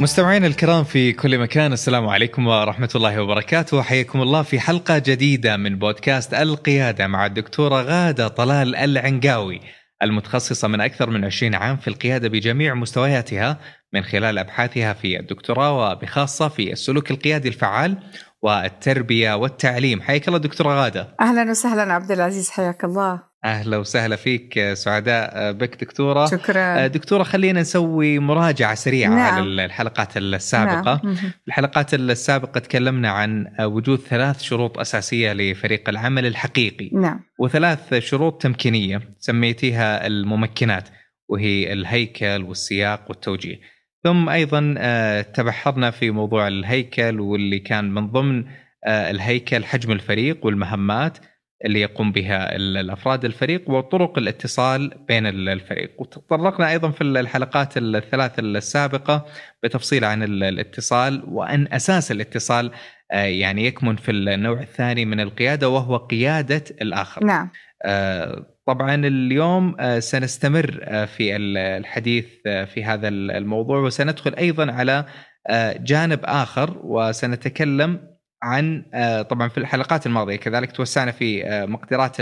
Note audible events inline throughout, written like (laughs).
مستمعينا الكرام في كل مكان السلام عليكم ورحمة الله وبركاته. حياكم الله في حلقة جديدة من بودكاست القيادة مع الدكتورة غادة طلال العنقاوي المتخصصة من أكثر من 20 عام في القيادة بجميع مستوياتها من خلال أبحاثها في الدكتوراه وبخاصة في السلوك القيادي الفعال والتربية والتعليم. حياك الله دكتورة غادة. أهلا وسهلا عبد العزيز حياك الله. أهلا وسهلا فيك سعداء بك دكتورة. شكرا. دكتورة خلينا نسوي مراجعة سريعة نعم. على الحلقات السابقة. نعم. الحلقات السابقة تكلمنا عن وجود ثلاث شروط أساسية لفريق العمل الحقيقي. نعم. وثلاث شروط تمكينية سميتيها الممكنات وهي الهيكل والسياق والتوجيه. ثم أيضا تبحرنا في موضوع الهيكل واللي كان من ضمن الهيكل حجم الفريق والمهمات. اللي يقوم بها الأفراد الفريق وطرق الاتصال بين الفريق وتطرقنا أيضا في الحلقات الثلاث السابقة بتفصيل عن الاتصال وأن أساس الاتصال يعني يكمن في النوع الثاني من القيادة وهو قيادة الآخر. نعم. طبعا اليوم سنستمر في الحديث في هذا الموضوع وسندخل أيضا على جانب آخر وسنتكلم عن طبعا في الحلقات الماضية كذلك توسعنا في مقدرات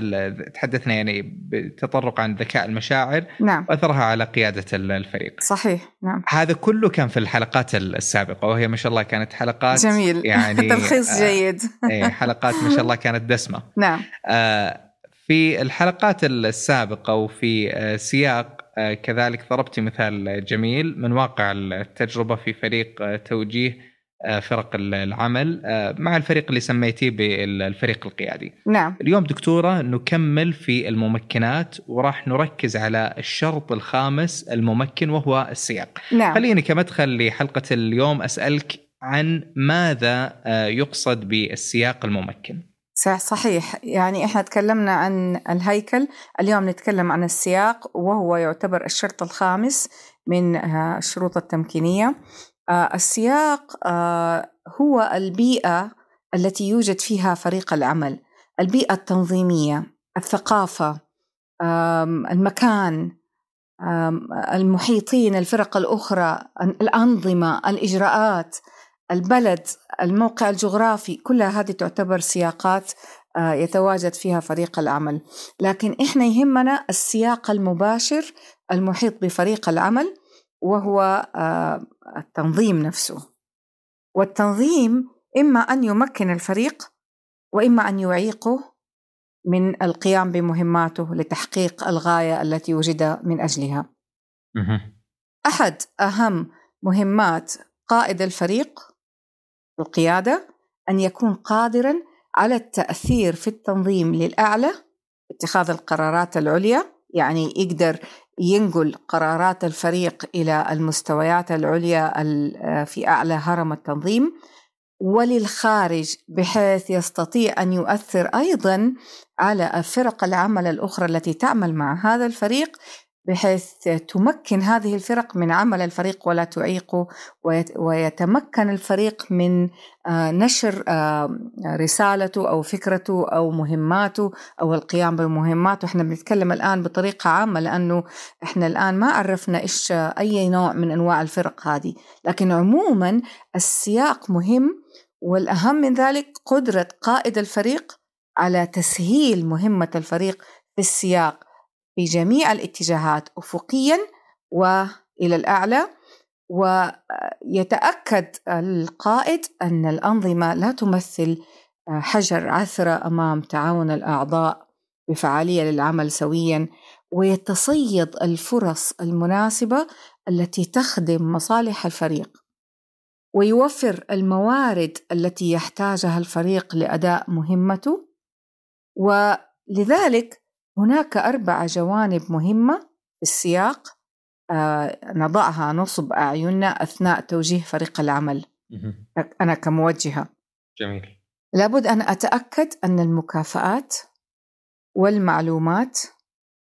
تحدثنا يعني بتطرق عن ذكاء المشاعر نعم. وأثرها على قيادة الفريق. صحيح نعم. هذا كله كان في الحلقات السابقة وهي ما شاء الله كانت حلقات جميل. (laughs) يعني تلخيص جيد. حلقات ما شاء الله كانت دسمة. (laughs) نعم. في الحلقات السابقة وفي سياق كذلك ضربت مثال جميل من واقع التجربة في فريق توجيه فرق العمل مع الفريق اللي سميتيه بالفريق القيادي. نعم. اليوم دكتورة نكمل في الممكنات وراح نركز على الشرط الخامس الممكن وهو السياق. نعم. خليني كمدخل لحلقة اليوم أسألك عن ماذا يقصد بالسياق الممكن. صحيح. يعني إحنا تكلمنا عن الهيكل اليوم نتكلم عن السياق وهو يعتبر الشرط الخامس من الشروط التمكينية. السياق هو البيئة التي يوجد فيها فريق العمل، البيئة التنظيمية، الثقافة، المكان، المحيطين، الفرق الأخرى، الأنظمة، الإجراءات، البلد، الموقع الجغرافي، كلها هذه تعتبر سياقات يتواجد فيها فريق العمل، لكن إحنا يهمنا السياق المباشر المحيط بفريق العمل وهو التنظيم نفسه. والتنظيم إما أن يمكن الفريق وإما أن يعيقه من القيام بمهماته لتحقيق الغاية التي وجد من أجلها. أحد أهم مهمات قائد الفريق القيادة أن يكون قادرا على التأثير في التنظيم للأعلى اتخاذ القرارات العليا يعني يقدر ينقل قرارات الفريق إلى المستويات العليا في أعلى هرم التنظيم وللخارج بحيث يستطيع أن يؤثر أيضا على فرق العمل الأخرى التي تعمل مع هذا الفريق بحيث تمكن هذه الفرق من عمل الفريق ولا تعيقه ويتمكن الفريق من نشر رسالته أو فكرته أو مهماته أو القيام بمهماته. إحنا بنتكلم الآن بطريقة عامة لأنه إحنا الآن ما عرفنا إيش أي نوع من أنواع الفرق هذه. لكن عموما السياق مهم والأهم من ذلك قدرة قائد الفريق على تسهيل مهمة الفريق في السياق. في جميع الاتجاهات افقيا وإلى الأعلى. ويتأكد القائد أن الأنظمة لا تمثل حجر عثره أمام تعاون الأعضاء بفعالية للعمل سويا. ويتصيد الفرص المناسبة التي تخدم مصالح الفريق. ويوفر الموارد التي يحتاجها الفريق لأداء مهمته. ولذلك هناك أربع جوانب مهمة في السياق آه نضعها نصب أعيننا أثناء توجيه فريق العمل. أنا كموجهة. جميل. لابد أن أتأكد أن المكافآت والمعلومات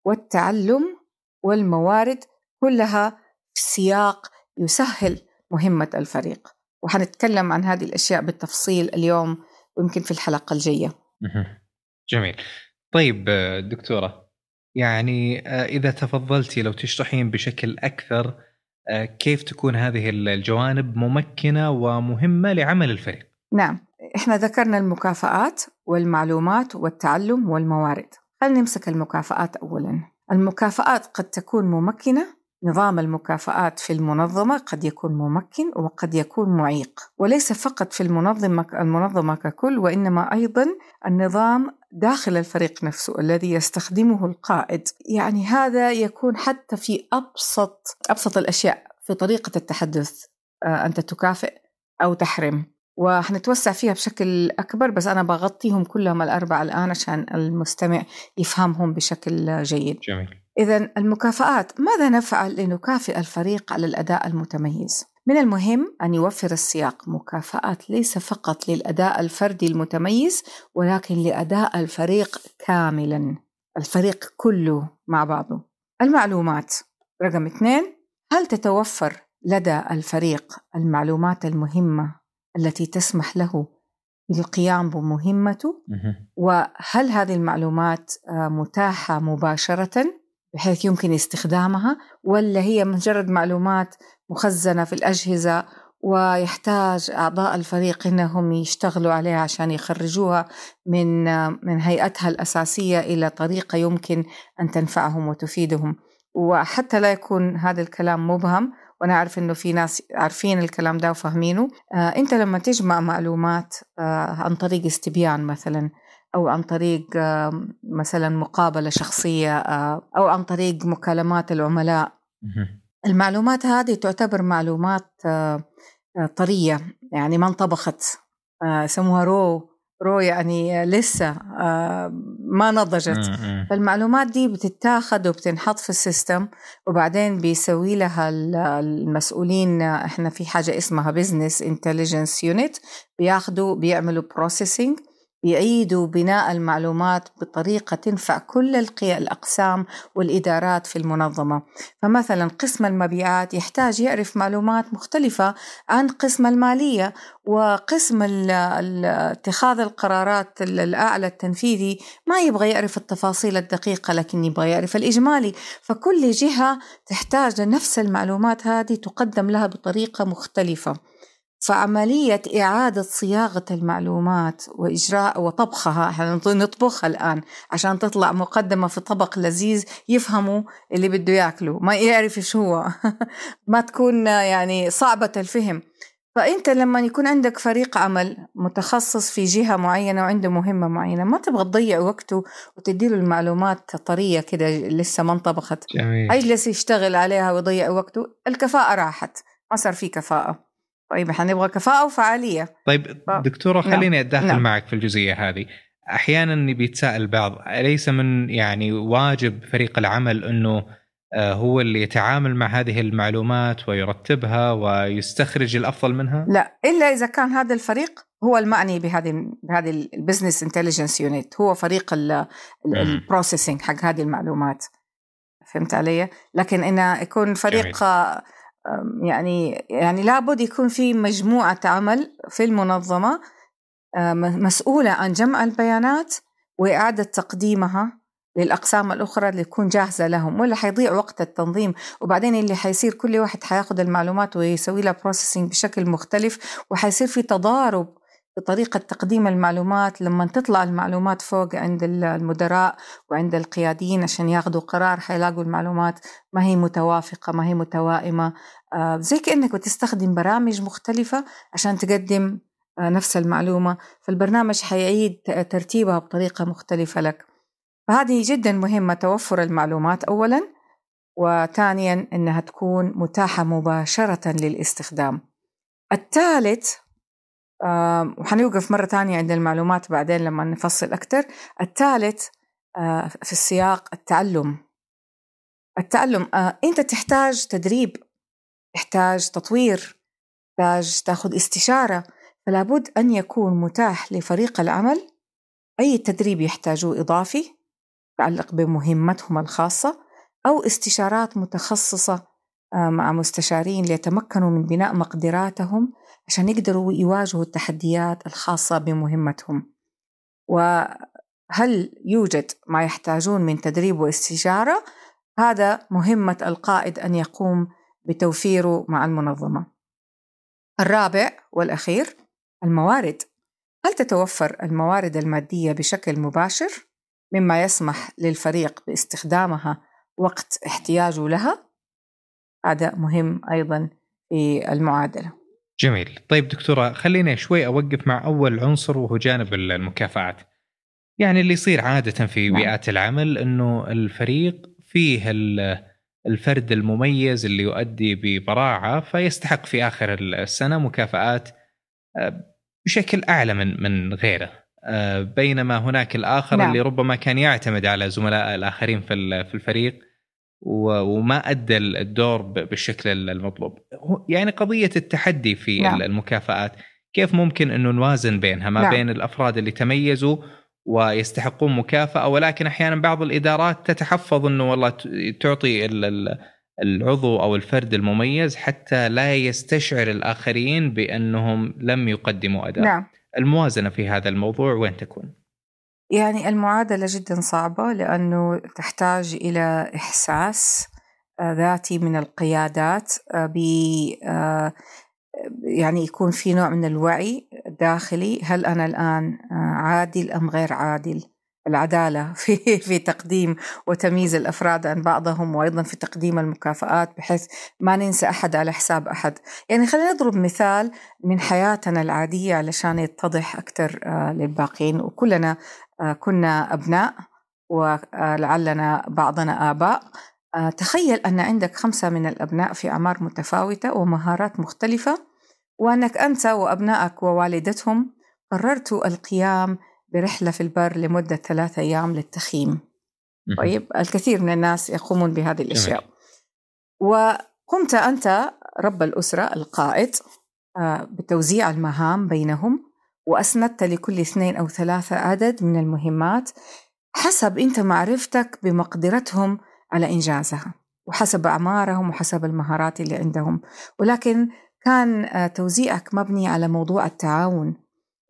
والتعلم والموارد كلها في سياق يسهل مهمة الفريق. وحنتكلم عن هذه الأشياء بالتفصيل اليوم ويمكن في الحلقة الجاية. جميل. طيب دكتورة يعني آه، إذا تفضلتي لو تشرحين بشكل أكثر آه، كيف تكون هذه الجوانب ممكنة ومهمة لعمل الفريق؟ نعم إحنا ذكرنا المكافآت والمعلومات والتعلم والموارد. خلينا نمسك المكافآت أولا. المكافآت قد تكون ممكنة نظام المكافآت في المنظمة قد يكون ممكن وقد يكون معيق وليس فقط في المنظمة المنظمة ككل وإنما أيضا النظام داخل الفريق نفسه الذي يستخدمه القائد. يعني هذا يكون حتى في أبسط أبسط الأشياء في طريقة التحدث آه، أنت تكافئ أو تحرم. وحنتوسع فيها بشكل أكبر بس أنا بغطيهم كلهم الأربعة الآن عشان المستمع يفهمهم بشكل جيد. جميل. إذا المكافآت ماذا نفعل لنكافئ الفريق على الأداء المتميز؟ من المهم أن يوفر السياق. مكافآت ليس فقط للأداء الفردي المتميز ولكن لأداء الفريق كاملا. الفريق كله مع بعضه. المعلومات. رقم اثنين هل تتوفر لدى الفريق المعلومات المهمة التي تسمح له بالقيام بمهمته؟ وهل هذه المعلومات آه، متاحة مباشرة؟ بحيث يمكن استخدامها ولا هي مجرد معلومات مخزنة في الأجهزة ويحتاج أعضاء الفريق إنهم يشتغلوا عليها عشان يخرجوها من من هيئتها الأساسية إلى طريقة يمكن أن تنفعهم وتفيدهم. وحتى لا يكون هذا الكلام مبهم وأنا أعرف إنه في ناس عارفين الكلام ده وفاهمينه آه أنت لما تجمع معلومات آه عن طريق استبيان مثلا أو عن طريق مثلا مقابلة شخصية آه أو عن طريق مكالمات العملاء. المعلومات هذه تعتبر معلومات آه آه طرية يعني ما انطبخت. يسموها raw raw يعني لسه ما نضجت. فالمعلومات دي بتتاخد وبتنحط في ال system وبعدين بيسوي لها المسؤولين إحنا في حاجة اسمها business intelligence unit بياخدوا بيعملوا processing يعيدوا بناء المعلومات بطريقة تنفع كل الأقسام والإدارات في المنظمة. فمثلا قسم المبيعات يحتاج يعرف معلومات مختلفة عن قسم المالية وقسم اتخاذ القرارات الأعلى التنفيذي ما يبغى يعرف التفاصيل الدقيقة لكن يبغى يعرف الإجمالي. فكل جهة تحتاج نفس المعلومات هذه تقدم لها بطريقة مختلفة. فعملية إعادة صياغة المعلومات وإجراء وطبخها إحنا نطبخها الآن عشان تطلع مقدمة في طبق لذيذ يفهموا اللي بده ياكله ما يعرف شو هو. (laughs) ما تكون يعني صعبة الفهم. فأنت لما يكون عندك فريق عمل متخصص في جهة معينة وعنده مهمة معينة ما تبغى تضيع وقته وتديله المعلومات طرية كده لسه ما انطبخت. جميل. يجلس يشتغل عليها ويضيع وقته. الكفاءة راحت ما صار في كفاءة. طيب إحنا نبغى كفاءة وفعالية طيب دكتورة نعم. خليني اتدخل نعم. معك في الجزئية هذه أحيانا بيتساءل البعض أليس من يعني واجب فريق العمل إنه آه، هو اللي يتعامل مع هذه المعلومات ويرتبها ويستخرج الأفضل منها؟ لا إلا إذا كان هذا الفريق هو المعني بهذه بهذه ال business intelligence unit هو فريق ال processing حق هذه المعلومات فهمت علي؟ لكن انه يكون فريق جميل. يعني يعني لابد يكون في مجموعة عمل في المنظمة مسؤولة عن جمع البيانات وإعادة تقديمها للأقسام الأخرى اللي تكون جاهزة لهم ولا حيضيع وقت التنظيم. وبعدين اللي حيصير كل واحد حياخد المعلومات ويسوي لها بروسيسنج بشكل مختلف وحيصير في تضارب بطريقة تقديم المعلومات لما تطلع المعلومات فوق عند المدراء وعند القياديين عشان ياخذوا قرار حيلاقوا المعلومات ما هي متوافقة ما هي متوائمة. آه، زي كأنك بتستخدم برامج مختلفة عشان تقدم آه، نفس المعلومة. فالبرنامج حيعيد ترتيبها بطريقة مختلفة لك. فهذه جدا مهمة توفر المعلومات أولا وثانيا أنها تكون متاحة مباشرة للاستخدام. الثالث وحنوقف مرة تانية عند المعلومات بعدين لما نفصل أكثر الثالث آه، في السياق التعلم. التعلم آه، أنت تحتاج تدريب تحتاج تطوير تحتاج تاخذ استشارة. فلا بد أن يكون متاح لفريق العمل. أي تدريب يحتاجوه إضافي تتعلق بمهمتهم الخاصة أو استشارات متخصصة مع مستشارين ليتمكنوا من بناء مقدراتهم عشان يقدروا يواجهوا التحديات الخاصة بمهمتهم. وهل يوجد ما يحتاجون من تدريب واستشارة؟ هذا مهمة القائد أن يقوم بتوفيره مع المنظمة. الرابع والأخير الموارد. هل تتوفر الموارد المادية بشكل مباشر مما يسمح للفريق باستخدامها وقت احتياجه لها؟ هذا مهم أيضا في المعادلة جميل طيب دكتورة خلينا شوي أوقف مع أول عنصر وهو جانب المكافآت يعني اللي يصير عادة في نعم. بيئات العمل أنه الفريق فيه الفرد المميز اللي يؤدي ببراعة فيستحق في آخر السنة مكافآت آه، بشكل أعلى من من غيره آه، بينما هناك الآخر نعم. اللي ربما كان يعتمد على زملاء الآخرين في الفريق وما أدى الدور بالشكل المطلوب يعني قضية التحدي في نعم. المكافآت كيف ممكن انه نوازن بينها ما نعم. بين الأفراد اللي تميزوا ويستحقون مكافأة ولكن أحيانا بعض الإدارات تتحفظ أنه والله تعطي العضو أو الفرد المميز حتى لا يستشعر الآخرين بأنهم لم يقدموا أداء نعم. الموازنة في هذا الموضوع وين تكون؟ يعني المعادلة جدا صعبة لأنه تحتاج إلى إحساس آه، ذاتي من القيادات آه، ب آه، يعني يكون في نوع من الوعي الداخلي هل أنا الآن عادل أم غير عادل؟ العدالة (laughs) في في تقديم وتمييز الأفراد عن بعضهم وأيضا في تقديم المكافآت بحيث ما ننسى أحد على حساب أحد. يعني خلينا نضرب مثال من حياتنا العادية علشان يتضح أكثر للباقين. وكلنا آه، كنا أبناء ولعلنا بعضنا آباء. آه، تخيل أن عندك خمسة من الأبناء في أعمار متفاوتة ومهارات مختلفة وأنك أنت وأبنائك ووالدتهم قررتوا القيام برحلة في البر لمدة ثلاثة أيام للتخييم. طيب الكثير من الناس يقومون بهذه الأشياء. وقمت أنت رب الأسرة القائد آه، بتوزيع المهام بينهم وأسندت لكل اثنين أو ثلاثة عدد من المهمات حسب أنت معرفتك بمقدرتهم على إنجازها وحسب أعمارهم وحسب المهارات اللي عندهم. ولكن كان آه، توزيعك مبني على موضوع التعاون.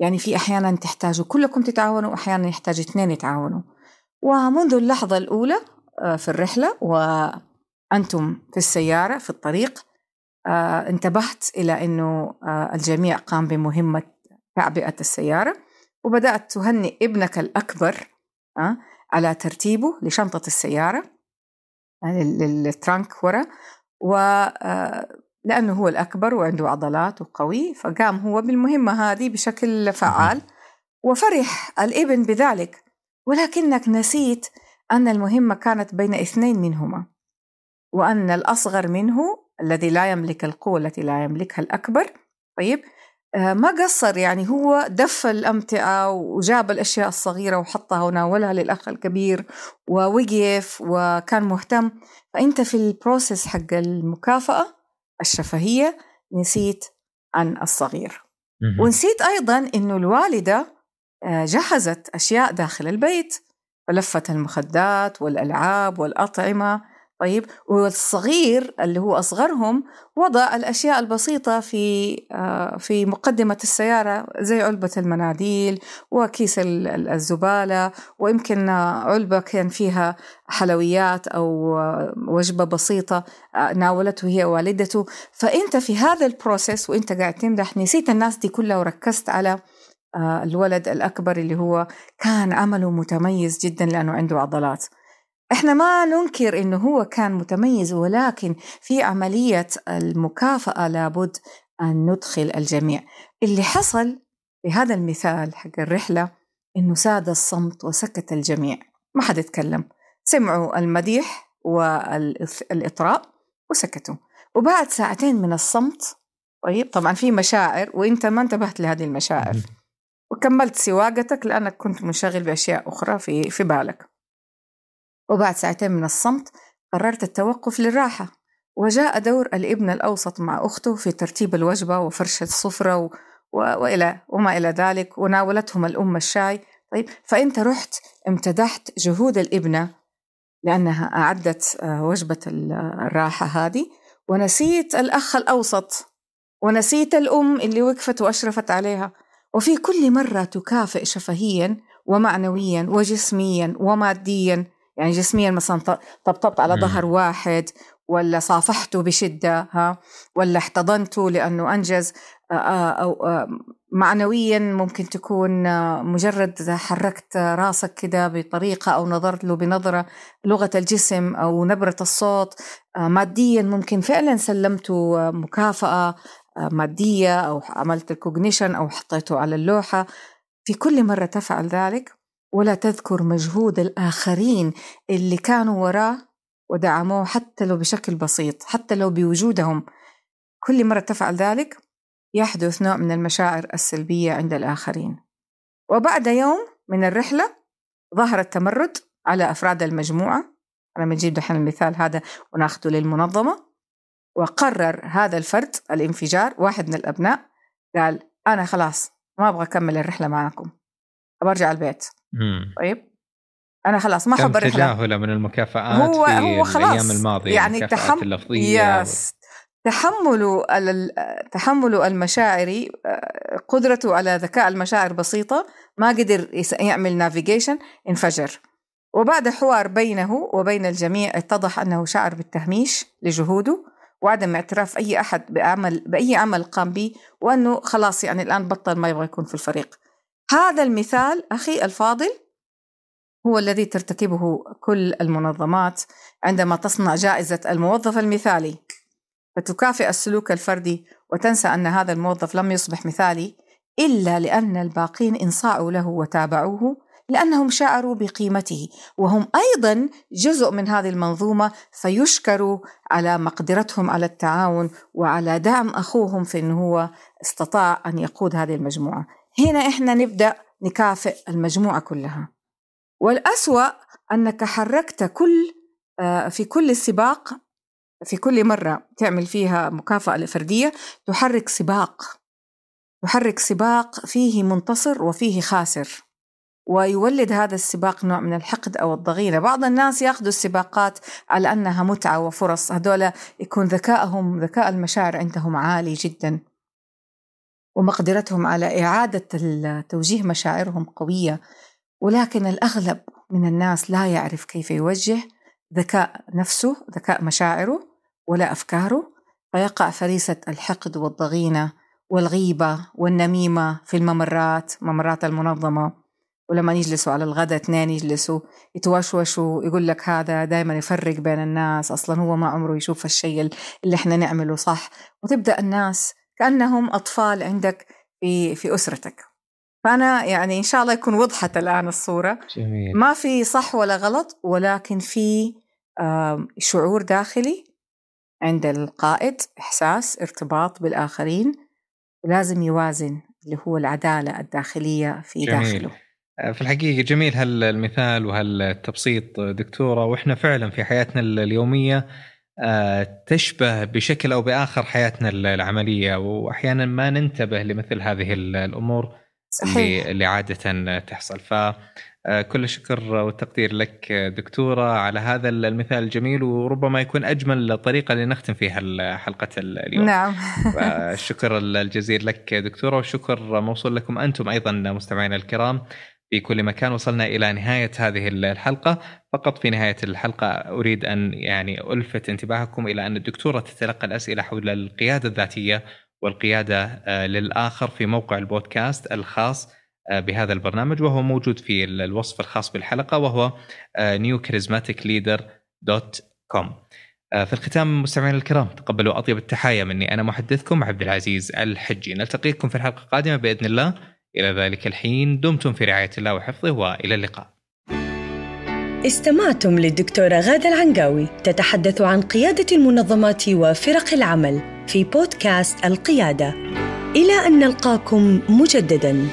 يعني في أحيانا تحتاجوا كلكم تتعاونوا وأحيانا يحتاج اثنين يتعاونوا. ومنذ اللحظة الأولى آه، في الرحلة وأنتم في السيارة في الطريق آه، انتبهت إلى أنه الجميع قام بمهمة تعبئة السيارة وبدأت تهنئ ابنك الأكبر على ترتيبه لشنطة السيارة يعني للترانك ورا و لأنه هو الأكبر وعنده عضلات وقوي فقام هو بالمهمة هذه بشكل فعال وفرح الإبن بذلك. ولكنك نسيت أن المهمة كانت بين اثنين منهما وأن الأصغر منه الذي لا يملك القوة التي لا يملكها الأكبر طيب آه، ما قصر؟ يعني هو دف الأمتعة وجاب الأشياء الصغيرة وحطها وناولها للأخ الكبير ووقف وكان مهتم. فأنت في البروسيس حق المكافأة الشفهية نسيت عن الصغير. ونسيت أيضا أنه الوالدة آه، جهزت أشياء داخل البيت فلفت المخدات والألعاب والأطعمة طيب والصغير اللي هو أصغرهم وضع الأشياء البسيطة في آه، في مقدمة السيارة زي علبة المناديل وكيس الزبالة ويمكن علبة كان فيها حلويات أو وجبة بسيطة ناولته هي والدته فأنت في هذا البروسيس وأنت قاعد تمدح نسيت الناس دي كلها وركزت على آه، الولد الأكبر اللي هو كان عمله متميز جدا لأنه عنده عضلات. إحنا ما ننكر إنه هو كان متميز ولكن في عملية المكافأة لابد أن ندخل الجميع. اللي حصل في هذا المثال حق الرحلة إنه ساد الصمت وسكت الجميع. ما حد يتكلم. سمعوا المديح والاطراء وسكتوا. وبعد ساعتين من الصمت طيب طبعا في مشاعر وإنت ما انتبهت لهذه المشاعر. وكملت سواقتك لأنك كنت منشغل بأشياء أخرى في في بالك. وبعد ساعتين من الصمت قررت التوقف للراحة وجاء دور الابن الأوسط مع أخته في ترتيب الوجبة وفرش السفرة و... وإلى وما إلى ذلك وناولتهم الأم الشاي. طيب فأنت رحت امتدحت جهود الابنة لأنها أعدت آه، وجبة الراحة هذه ونسيت الأخ الأوسط ونسيت الأم اللي وقفت وأشرفت عليها. وفي كل مرة تكافئ شفهيا ومعنويا وجسميا وماديا يعني جسميا مثلا طبطبت على ظهر واحد ولا صافحته بشدة ها؟ ولا احتضنته لأنه أنجز أو معنويا ممكن تكون مجرد حركت راسك كده بطريقة أو نظرت له بنظرة لغة الجسم أو نبرة الصوت ماديا ممكن فعلا سلمته مكافأة مادية أو عملت الكوجنيشن أو حطيته على اللوحة. في كل مرة تفعل ذلك ولا تذكر مجهود الآخرين اللي كانوا وراه ودعموه حتى لو بشكل بسيط حتى لو بوجودهم. كل مرة تفعل ذلك يحدث نوع من المشاعر السلبية عند الآخرين. وبعد يوم من الرحلة ظهر التمرد على أفراد المجموعة. أنا بنجيب دحين المثال هذا وناخده للمنظمة. وقرر هذا الفرد الانفجار واحد من الأبناء قال أنا خلاص ما أبغى أكمل الرحلة معاكم. أبغى أرجع البيت. مم. طيب. أنا خلاص ما الرحلة تجاهله من المكافآت هو في هو خلاص. الأيام الماضية يعني. تحم... اللفظية يس. تحمل تحمل المشاعر قدرته على ذكاء المشاعر بسيطة ما قدر يعمل نافيجيشن انفجر. وبعد حوار بينه وبين الجميع اتضح أنه شعر بالتهميش لجهوده وعدم اعتراف أي أحد بعمل بأي عمل قام به وأنه خلاص يعني الآن بطل ما يبغى يكون في الفريق. هذا المثال أخي الفاضل هو الذي ترتكبه كل المنظمات عندما تصنع جائزة الموظف المثالي. فتكافئ السلوك الفردي وتنسى أن هذا الموظف لم يصبح مثالي إلا لأن الباقين انصاعوا له وتابعوه لأنهم شعروا بقيمته. وهم أيضا جزء من هذه المنظومة فيشكروا على مقدرتهم على التعاون وعلى دعم أخوهم في أنه هو استطاع أن يقود هذه المجموعة. هنا إحنا نبدأ نكافئ المجموعة كلها. والأسوأ أنك حركت كل آه، في كل سباق في كل مرة تعمل فيها مكافأة فردية تحرك سباق. تحرك سباق فيه منتصر وفيه خاسر. ويولد هذا السباق نوع من الحقد أو الضغينة. بعض الناس يأخذوا السباقات على أنها متعة وفرص. هذولا يكون ذكائهم ذكاء المشاعر عندهم عالي جدا. ومقدرتهم على إعادة توجيه مشاعرهم قوية. ولكن الأغلب من الناس لا يعرف كيف يوجه ذكاء نفسه ذكاء مشاعره ولا أفكاره. فيقع فريسة الحقد والضغينة والغيبة والنميمة في الممرات ممرات المنظمة. ولما يجلسوا على الغداء اثنين يجلسوا يتوشوشوا يقول لك هذا دائما يفرق بين الناس أصلا هو ما عمره يشوف الشيء اللي إحنا نعمله صح. وتبدأ الناس كأنهم أطفال عندك في في أسرتك فأنا يعني إن شاء الله يكون وضحت الآن الصورة جميل. ما في صح ولا غلط ولكن في شعور داخلي عند القائد إحساس ارتباط بالآخرين ولازم يوازن اللي هو العدالة الداخلية في جميل. داخله آه، في الحقيقة جميل هالمثال وهالتبسيط دكتورة وإحنا فعلا في حياتنا اليومية تشبه بشكل أو بآخر حياتنا العملية وأحيانا ما ننتبه لمثل هذه الأمور صحيح. اللي, اللي عادة تحصل. ف آه، الشكر والتقدير لك دكتورة على هذا المثال الجميل وربما يكون أجمل طريقة لنختم فيها حلقة اليوم. نعم. الشكر الجزيل لك دكتورة والشكر موصول لكم أنتم أيضا مستمعينا الكرام. في كل مكان وصلنا إلى نهاية هذه الحلقة. فقط في نهاية الحلقة أريد أن يعني ألفت انتباهكم إلى أن الدكتورة تتلقى الأسئلة حول القيادة الذاتية والقيادة آه، للآخر في موقع البودكاست الخاص آه، بهذا البرنامج وهو موجود في الوصف الخاص بالحلقة وهو آه، newcharismaticleader.com في الختام مستمعينا الكرام تقبلوا أطيب التحايا مني. أنا محدثكم عبد العزيز الحجي. نلتقيكم في الحلقة القادمة بإذن الله. إلى ذلك الحين دمتم في رعاية الله وحفظه وإلى اللقاء. استمعتم للدكتورة غادة العنقاوي تتحدث عن قيادة المنظمات وفرق العمل في بودكاست القيادة. إلى أن نلقاكم مجدداً.